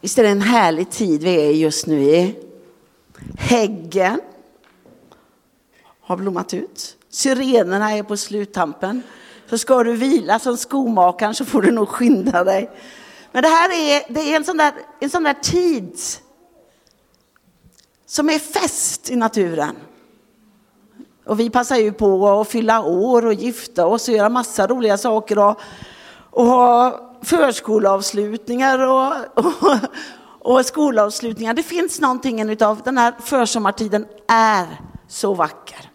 Visst är det en härlig tid vi är just nu i? Häggen har blommat ut. Syrenerna är på sluttampen. Så ska du vila som skomakaren så får du nog skynda dig. Men det här är, det är en, sån där, en sån där tid som är fest i naturen. Och vi passar ju på att fylla år och gifta oss och göra massa roliga saker och, och ha förskolavslutningar och, och, och skolavslutningar. Det finns någonting av den här försommartiden är så vacker.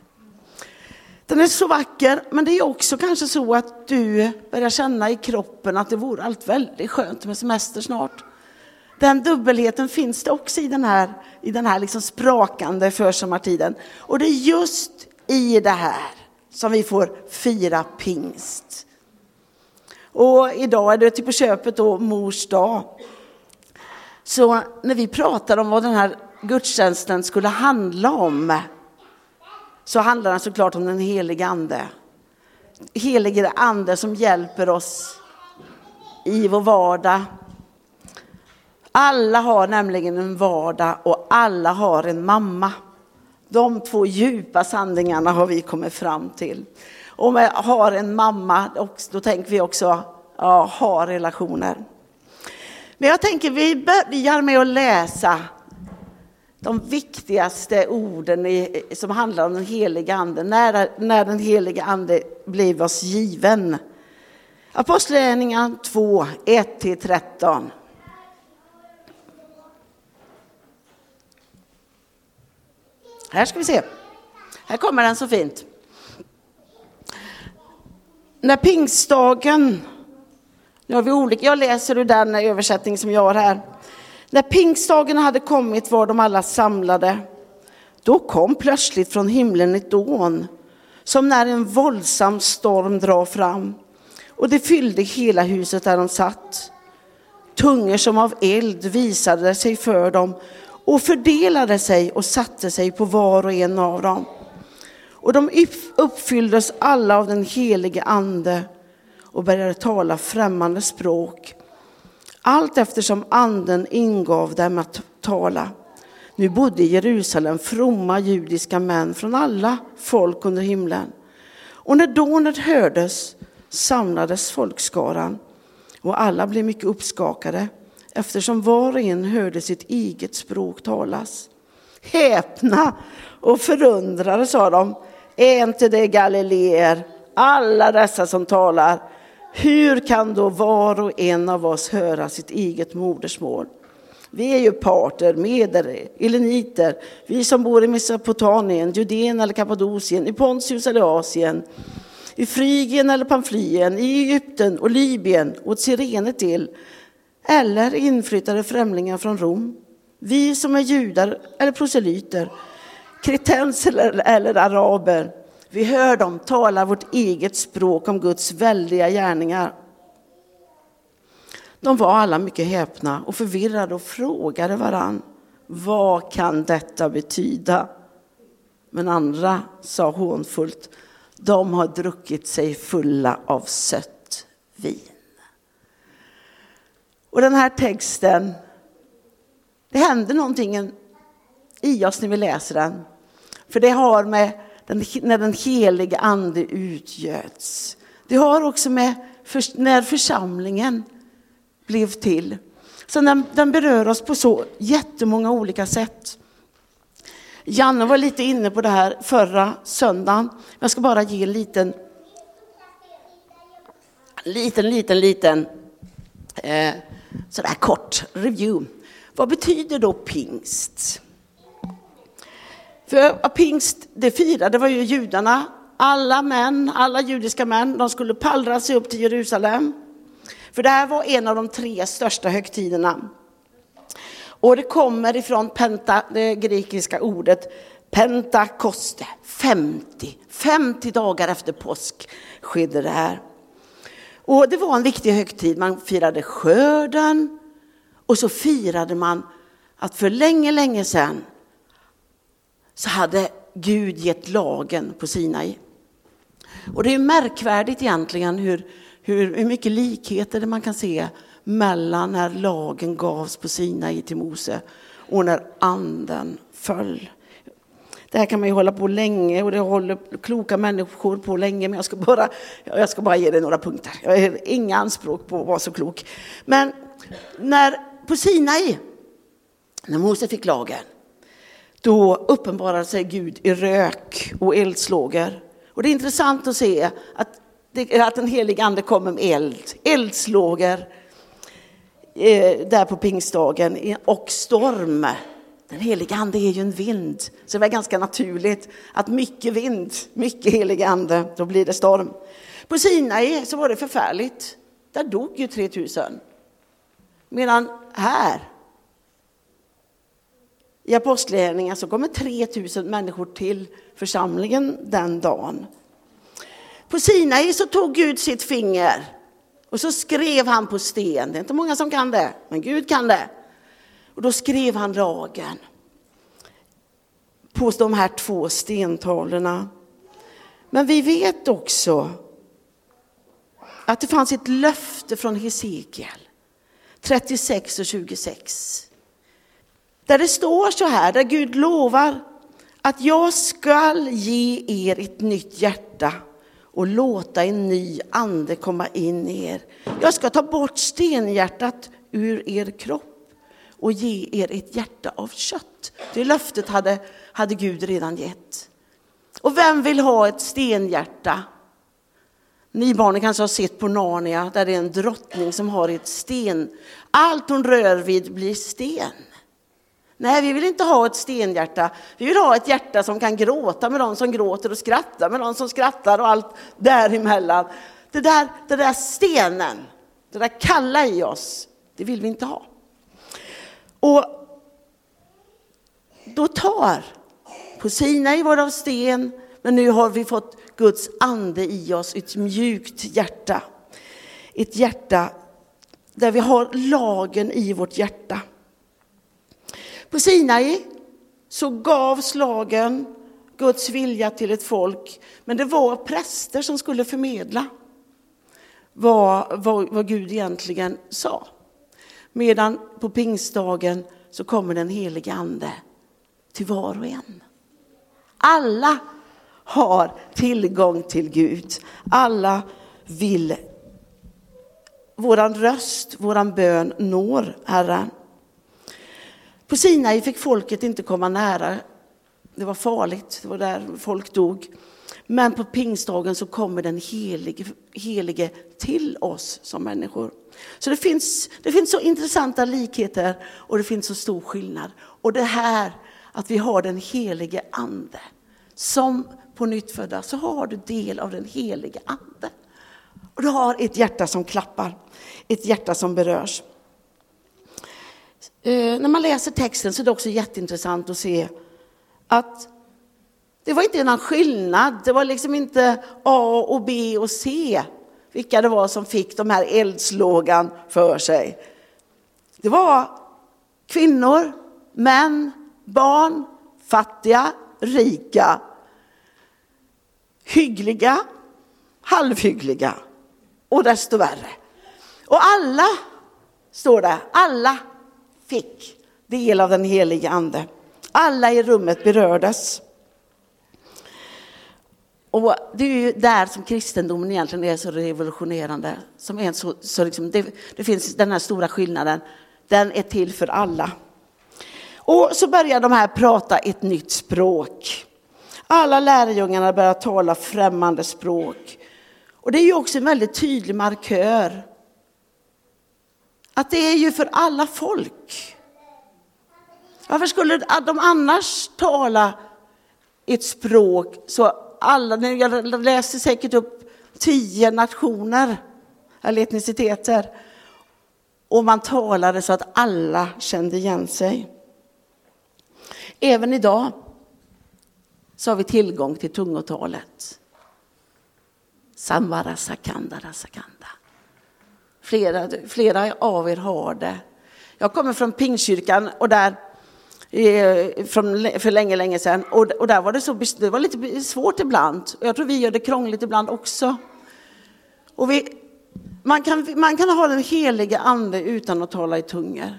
Den är så vacker, men det är också kanske så att du börjar känna i kroppen att det vore allt väldigt skönt med semester snart. Den dubbelheten finns det också i den här, i den här liksom sprakande försommartiden. Och det är just i det här som vi får fira pingst. Och idag är det till på köpet då mors dag. Så när vi pratar om vad den här gudstjänsten skulle handla om så handlar den såklart om den helige ande. Helige ande som hjälper oss i vår vardag. Alla har nämligen en vardag och alla har en mamma. De två djupa sanningarna har vi kommit fram till. Om jag har en mamma, då tänker vi också ja, ha relationer. Men jag tänker vi börjar med att läsa de viktigaste orden i, som handlar om den heliga ande, när, när den heliga ande blev oss given. Apostlagärningarna 2, 1-13. Här ska vi se. Här kommer den så fint. När pingstdagen, nu har vi olika, jag läser ur den översättning som jag har här. När pingstdagen hade kommit var de alla samlade. Då kom plötsligt från himlen ett dån, som när en våldsam storm drar fram. Och det fyllde hela huset där de satt. Tungor som av eld visade sig för dem och fördelade sig och satte sig på var och en av dem. Och de uppfylldes alla av den helige ande och började tala främmande språk. Allt eftersom anden ingav dem att tala. Nu bodde i Jerusalem fromma judiska män från alla folk under himlen. Och när dånet hördes samlades folkskaran och alla blev mycket uppskakade eftersom var och en hörde sitt eget språk talas. Häpna och förundrade, sa de, är inte det galileer, alla dessa som talar? Hur kan då var och en av oss höra sitt eget modersmål? Vi är ju parter, meder, eleniter, vi som bor i Mesopotamien, Judeen eller Kappadokien, i Pontius eller Asien, i Frygien eller Pamflien, i Egypten och Libyen och Sirene till, eller inflyttade främlingar från Rom. Vi som är judar eller proselyter, kretenser eller, araber, vi hör dem tala vårt eget språk om Guds väldiga gärningar. De var alla mycket häpna och förvirrade och frågade varann. Vad kan detta betyda? Men andra sa hånfullt. De har druckit sig fulla av sött vin. Och den här texten, det händer någonting i oss när vi läser den. För det har med den, när den helige ande utgöts. Det har också med för, när församlingen blev till. Så den, den berör oss på så jättemånga olika sätt. Janne var lite inne på det här förra söndagen. Jag ska bara ge en liten, liten, liten, liten eh, sådär kort review. Vad betyder då pingst? För pingst, det firade var ju judarna. Alla män, alla judiska män, de skulle pallra sig upp till Jerusalem. För det här var en av de tre största högtiderna. Och det kommer ifrån penta, det grekiska ordet pentakoste, 50. 50 dagar efter påsk skedde det här. Och det var en viktig högtid. Man firade skörden och så firade man att för länge, länge sedan så hade Gud gett lagen på Sinai. Och det är märkvärdigt egentligen hur, hur, hur mycket likheter man kan se mellan när lagen gavs på Sinai till Mose och när anden föll. Det här kan man ju hålla på länge och det håller kloka människor på länge, men jag ska bara, jag ska bara ge dig några punkter. Jag har inga anspråk på att vara så klok. Men när, på Sinai, när Mose fick lagen, då uppenbarade sig Gud i rök och eldslågor. Och det är intressant att se att, det, att den helige ande kommer med eld, eldslågor eh, där på pingstdagen och storm. Den helige ande är ju en vind, så det var ganska naturligt att mycket vind, mycket helig ande, då blir det storm. På Sinai så var det förfärligt. Där dog ju 3000. Medan här, i Apostlagärningarna så kommer 3000 människor till församlingen den dagen. På Sinai så tog Gud sitt finger och så skrev han på sten. Det är inte många som kan det, men Gud kan det. Och då skrev han lagen på de här två stentavlorna. Men vi vet också att det fanns ett löfte från Hesekiel 36 och 26. Där det står så här, där Gud lovar att jag skall ge er ett nytt hjärta och låta en ny ande komma in i er. Jag ska ta bort stenhjärtat ur er kropp och ge er ett hjärta av kött. Det löftet hade, hade Gud redan gett. Och vem vill ha ett stenhjärta? Ni barnen kanske har sett på Narnia där det är en drottning som har ett sten. Allt hon rör vid blir sten. Nej, vi vill inte ha ett stenhjärta. Vi vill ha ett hjärta som kan gråta med de som gråter och skratta med de som skrattar och allt däremellan. Det där, det där stenen, det där kalla i oss, det vill vi inte ha. Och då tar, på Sinai var det av sten, men nu har vi fått Guds ande i oss, ett mjukt hjärta. Ett hjärta där vi har lagen i vårt hjärta. På Sinai så gavs lagen, Guds vilja till ett folk, men det var präster som skulle förmedla vad, vad, vad Gud egentligen sa. Medan på pingstdagen så kommer den helige ande till var och en. Alla har tillgång till Gud. Alla vill. Våran röst, våran bön når Herren. På Sinai fick folket inte komma nära. Det var farligt, det var där folk dog. Men på pingstdagen så kommer den helige, helige till oss som människor. Så det finns, det finns så intressanta likheter och det finns så stor skillnad. Och det här att vi har den helige ande. Som på nyttfödda så har du del av den helige ande. Och du har ett hjärta som klappar, ett hjärta som berörs. Eh, när man läser texten så är det också jätteintressant att se att det var inte någon skillnad. Det var liksom inte A och B och C, vilka det var som fick de här eldslågan för sig. Det var kvinnor, män, barn, fattiga, rika, hyggliga, halvhyggliga och desto värre. Och alla, står det, alla fick del av den helige ande. Alla i rummet berördes. Och det är ju där som kristendomen egentligen är så revolutionerande. Som är så, så liksom, det, det finns den här stora skillnaden. Den är till för alla. Och så börjar de här prata ett nytt språk. Alla lärjungarna börjar tala främmande språk. Och det är ju också en väldigt tydlig markör att det är ju för alla folk. Varför skulle de annars tala ett språk så alla, jag läser säkert upp tio nationer eller etniciteter och man talade så att alla kände igen sig. Även idag så har vi tillgång till tungotalet. Samvara sakanda rasakanda. Flera, flera av er har det. Jag kommer från Pingstkyrkan och där eh, från, för länge, länge sedan. Och, och där var det, så, det var lite svårt ibland. Jag tror vi gör det krångligt ibland också. Och vi, Man kan, man kan ha den heliga ande utan att tala i tungor.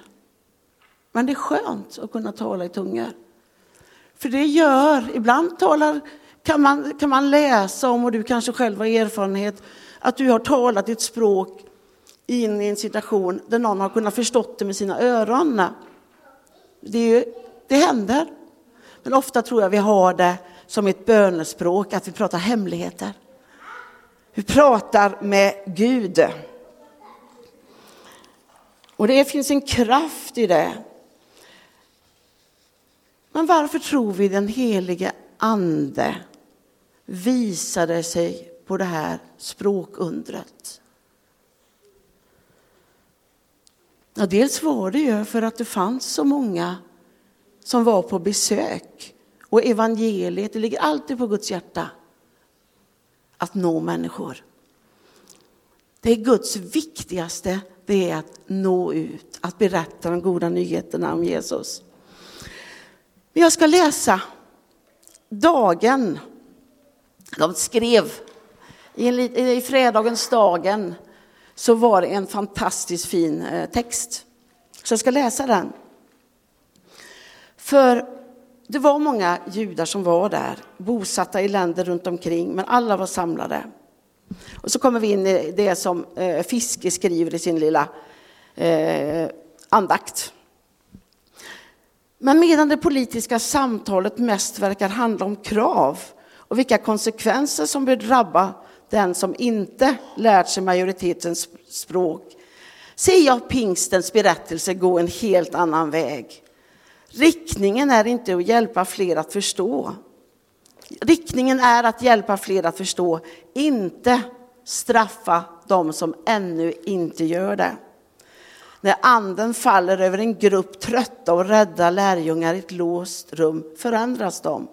Men det är skönt att kunna tala i tungor. För det gör, ibland talar, kan, man, kan man läsa om, och du kanske själv har erfarenhet, att du har talat ett språk in i en situation där någon har kunnat förstått det med sina öron. Det, är, det händer. Men ofta tror jag vi har det som ett bönespråk, att vi pratar hemligheter. Vi pratar med Gud. Och det finns en kraft i det. Men varför tror vi den helige ande visade sig på det här språkundret? Ja, dels var det ju för att det fanns så många som var på besök. Och evangeliet, det ligger alltid på Guds hjärta att nå människor. Det är Guds viktigaste, det är att nå ut, att berätta de goda nyheterna om Jesus. Jag ska läsa dagen. De skrev i, fredagens dagen så var det en fantastiskt fin eh, text. Så jag ska läsa den. För det var många judar som var där, bosatta i länder runt omkring, men alla var samlade. Och så kommer vi in i det som eh, Fiske skriver i sin lilla eh, andakt. Men medan det politiska samtalet mest verkar handla om krav och vilka konsekvenser som bör drabba den som inte lärt sig majoritetens språk, ser jag pingstens berättelse gå en helt annan väg. Riktningen är inte att hjälpa fler att förstå. Riktningen är att hjälpa fler att förstå, inte straffa de som ännu inte gör det. När anden faller över en grupp trötta och rädda lärjungar i ett låst rum förändras de.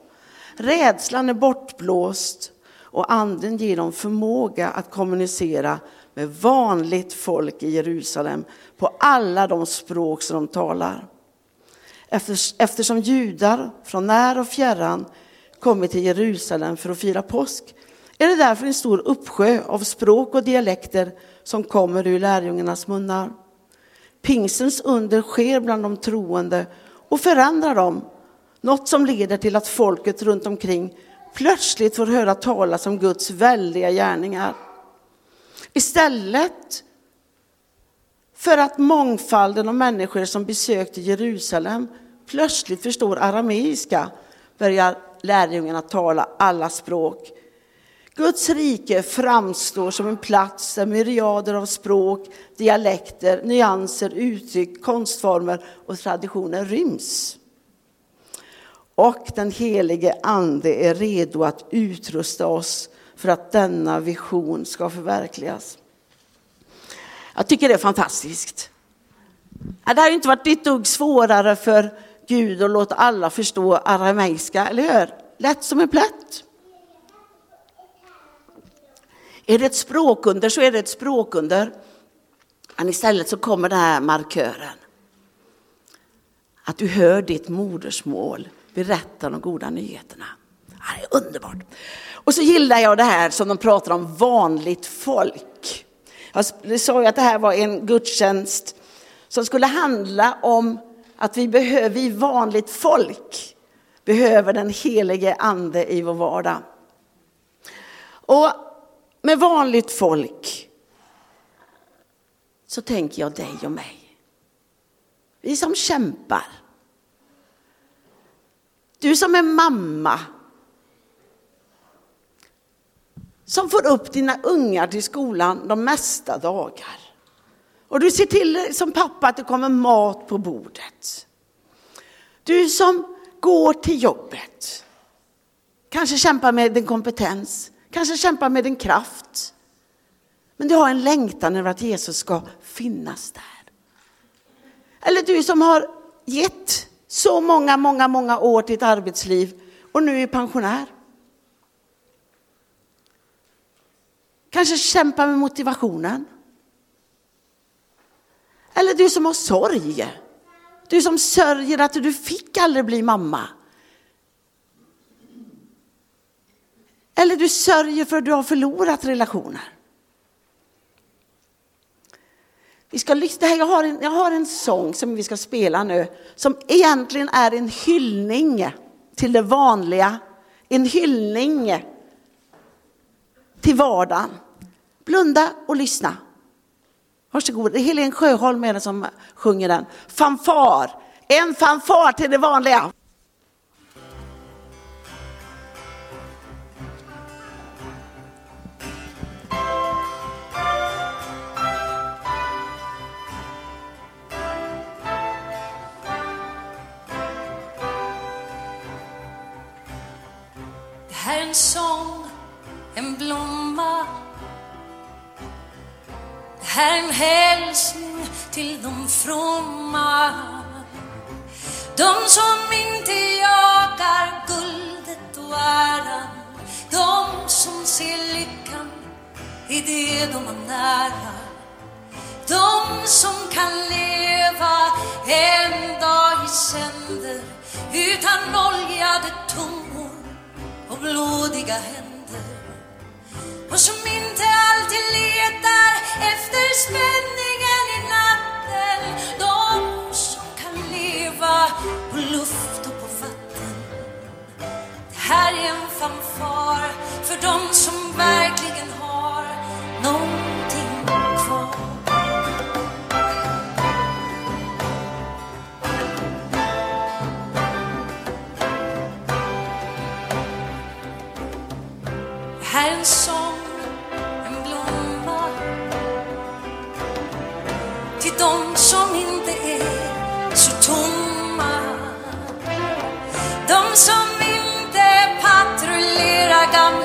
Rädslan är bortblåst och anden ger dem förmåga att kommunicera med vanligt folk i Jerusalem på alla de språk som de talar. Eftersom judar från när och fjärran kommit till Jerusalem för att fira påsk är det därför en stor uppsjö av språk och dialekter som kommer ur lärjungarnas munnar. Pingsens under sker bland de troende och förändrar dem, något som leder till att folket runt omkring plötsligt får höra talas om Guds väldiga gärningar. Istället för att mångfalden av människor som besökte Jerusalem plötsligt förstår arameiska börjar lärjungarna tala alla språk. Guds rike framstår som en plats där myriader av språk, dialekter, nyanser, uttryck, konstformer och traditioner ryms. Och den helige Ande är redo att utrusta oss för att denna vision ska förverkligas. Jag tycker det är fantastiskt. Äh, det har inte varit ett dugg svårare för Gud att låta alla förstå arameiska, eller hur? Lätt som en plätt. Är det ett språkunder så är det ett språkunder. Men istället så kommer den här markören. Att du hör ditt modersmål berätta de goda nyheterna. Det är underbart. Och så gillar jag det här som de pratar om vanligt folk. Jag sa ju att det här var en gudstjänst som skulle handla om att vi behöver, vi vanligt folk behöver den helige ande i vår vardag. Och med vanligt folk så tänker jag dig och mig. Vi som kämpar. Du som är mamma. Som får upp dina ungar till skolan de mesta dagar. Och du ser till som pappa att det kommer mat på bordet. Du som går till jobbet. Kanske kämpar med din kompetens, kanske kämpar med din kraft. Men du har en längtan över att Jesus ska finnas där. Eller du som har gett så många, många, många år till ett arbetsliv och nu är pensionär. Kanske kämpar med motivationen. Eller du som har sorg. Du som sörjer att du fick aldrig bli mamma. Eller du sörjer för att du har förlorat relationer. Vi ska lyssna. Jag har, en, jag har en sång som vi ska spela nu som egentligen är en hyllning till det vanliga. En hyllning till vardagen. Blunda och lyssna. Varsågod, det är Helen Sjöholm är det som sjunger den. Fanfar, en fanfar till det vanliga. Här är en sång, en blomma. Det här är en hälsning till de fromma. De som inte jagar guldet och äran. De som ser lyckan i det de har nära. De som kan leva en dag i sänder utan oljade tungor blodiga händer. Och som inte alltid letar efter spänningen i natten. De som kan leva på luft och på vatten. Det här är en fanfar för de som verkligen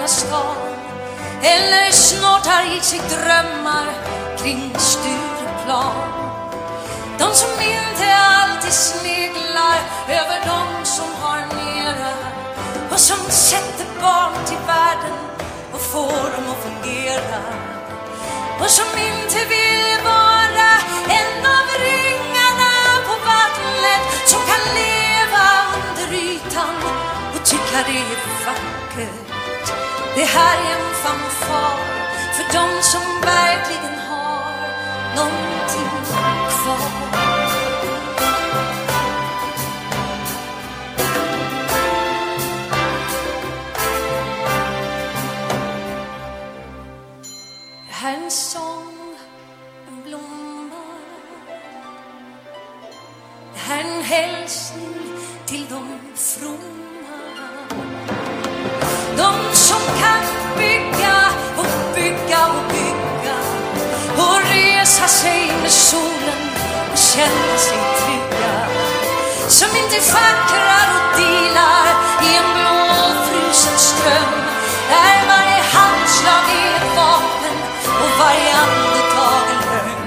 stan eller snortar i sig drömmar kring Stureplan. De som inte alltid sneglar över de som har mera och som sätter barn till världen och får dem att fungera och som inte vill vara en av ringarna på vattnet som kan leva under ytan och tycka det är vackert. Det här är en fanfar för de som verkligen har någonting kvar. Det här är en sång, en blomma Det här är en hälsning till de fromma känner sig trygga Som inte schackrar och dealar i en blåfrusen ström där varje handslag är ett vapen och varje andetag en lögn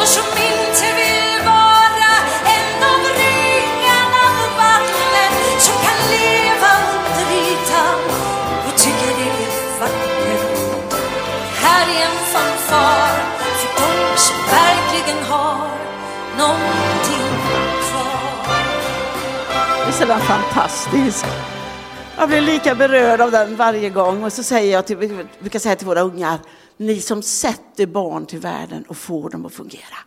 och som inte vill vara en av ringarna på vattnet som kan leva under ytan och tycker det är vackert. Här är en fanfar för dem som verkligen har någonting kvar. Visst är den fantastisk? Jag blir lika berörd av den varje gång och så säger jag till, vi brukar säga till våra ungar, ni som sätter barn till världen och får dem att fungera.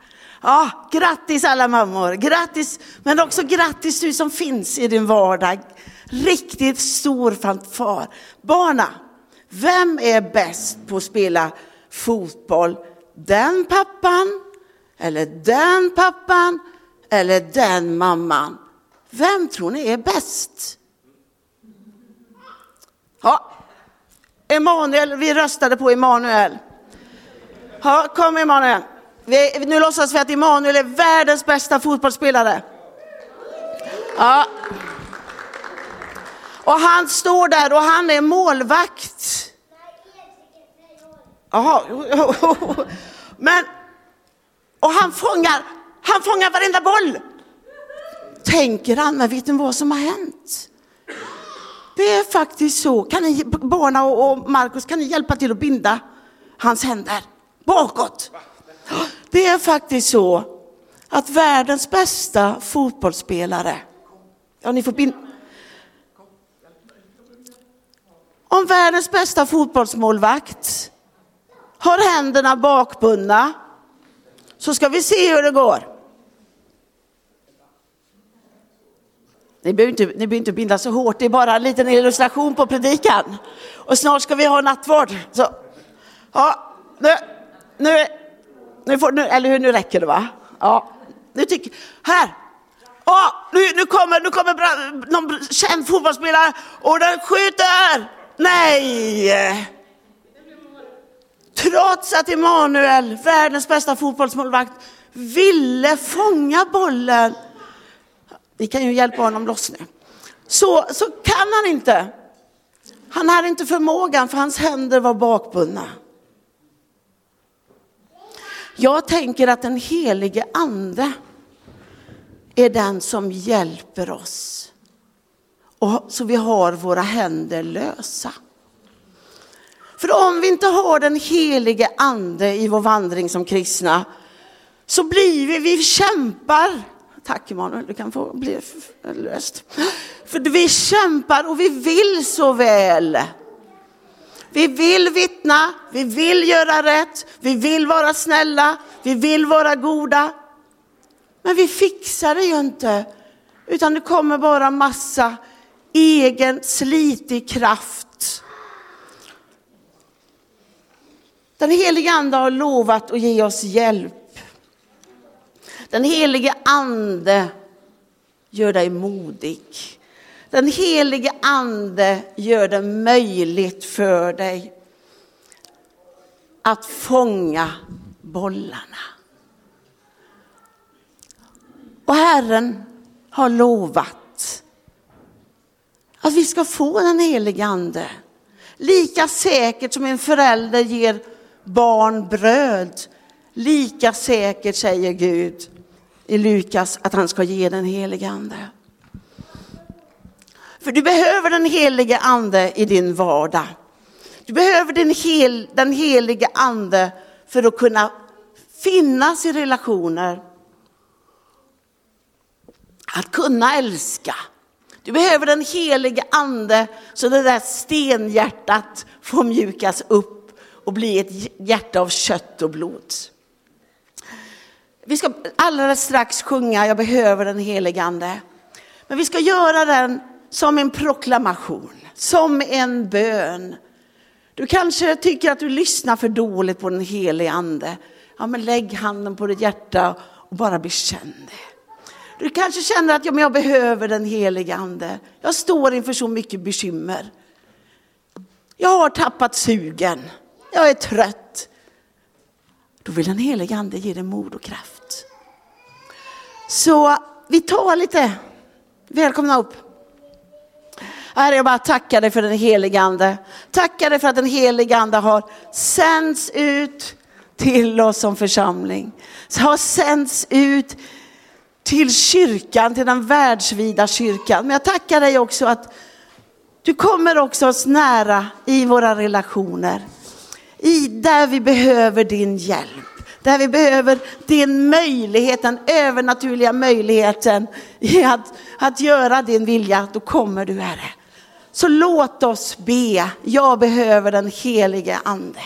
Ja, grattis alla mammor, grattis, men också grattis du som finns i din vardag. Riktigt stor fanfar. Barna, vem är bäst på att spela fotboll? Den pappan, eller den pappan, eller den mamman? Vem tror ni är bäst? Ja, Emanuel, vi röstade på Emanuel. Ja, kom Emanuel. Vi, nu låtsas vi att Emanuel är världens bästa fotbollsspelare. Ja. Och han står där och han är målvakt. Jaha. Men, och han fångar, han fångar varenda boll. Tänker han, men vet ni vad som har hänt? Det är faktiskt så. Kan ni, barna och, och Markus, kan ni hjälpa till att binda hans händer bakåt? Det är faktiskt så att världens bästa fotbollsspelare, ja ni får binda. Om världens bästa fotbollsmålvakt har händerna bakbundna så ska vi se hur det går. Ni behöver, inte, ni behöver inte binda så hårt, det är bara en liten illustration på predikan. Och snart ska vi ha nattvard. Så, ja, nu, nu, nu, får, nu, eller hur, nu räcker det va? Ja, nu tycker, här. Oh, nu, nu kommer, nu kommer någon känd fotbollsspelare och den skjuter. Nej! Trots att Emanuel, världens bästa fotbollsmålvakt, ville fånga bollen Ni kan ju hjälpa honom loss nu. Så, så kan han inte. Han hade inte förmågan för hans händer var bakbundna. Jag tänker att den helige ande är den som hjälper oss. Och, så vi har våra händer lösa. För om vi inte har den helige ande i vår vandring som kristna så blir vi, vi kämpar Tack Emanuel, du kan få bli löst. För vi kämpar och vi vill så väl. Vi vill vittna, vi vill göra rätt, vi vill vara snälla, vi vill vara goda. Men vi fixar det ju inte, utan det kommer bara massa egen slitig kraft. Den helige Ande har lovat att ge oss hjälp. Den helige ande gör dig modig. Den helige ande gör det möjligt för dig att fånga bollarna. Och Herren har lovat att vi ska få den helige ande. Lika säkert som en förälder ger barn bröd, lika säkert säger Gud i Lukas att han ska ge den helige ande. För du behöver den helige ande i din vardag. Du behöver den, hel, den helige ande för att kunna finnas i relationer. Att kunna älska. Du behöver den helige ande så det där stenhjärtat får mjukas upp och bli ett hjärta av kött och blod. Vi ska alldeles strax sjunga Jag behöver den helige Ande. Men vi ska göra den som en proklamation, som en bön. Du kanske tycker att du lyssnar för dåligt på den helige Ande. Ja, men lägg handen på ditt hjärta och bara bekänn det. Du kanske känner att ja, men jag behöver den helige Ande. Jag står inför så mycket bekymmer. Jag har tappat sugen. Jag är trött. Då vill den helige Ande ge dig mod och kraft. Så vi tar lite, välkomna upp. Herre, jag bara tackar dig för den helige Ande. Tackar dig för att den helige Ande har sänts ut till oss som församling. Har sänts ut till kyrkan, till den världsvida kyrkan. Men jag tackar dig också att du kommer också oss nära i våra relationer. I där vi behöver din hjälp. Där vi behöver din möjlighet, den övernaturliga möjligheten att, att göra din vilja, då kommer du Herre. Så låt oss be, jag behöver den helige Ande.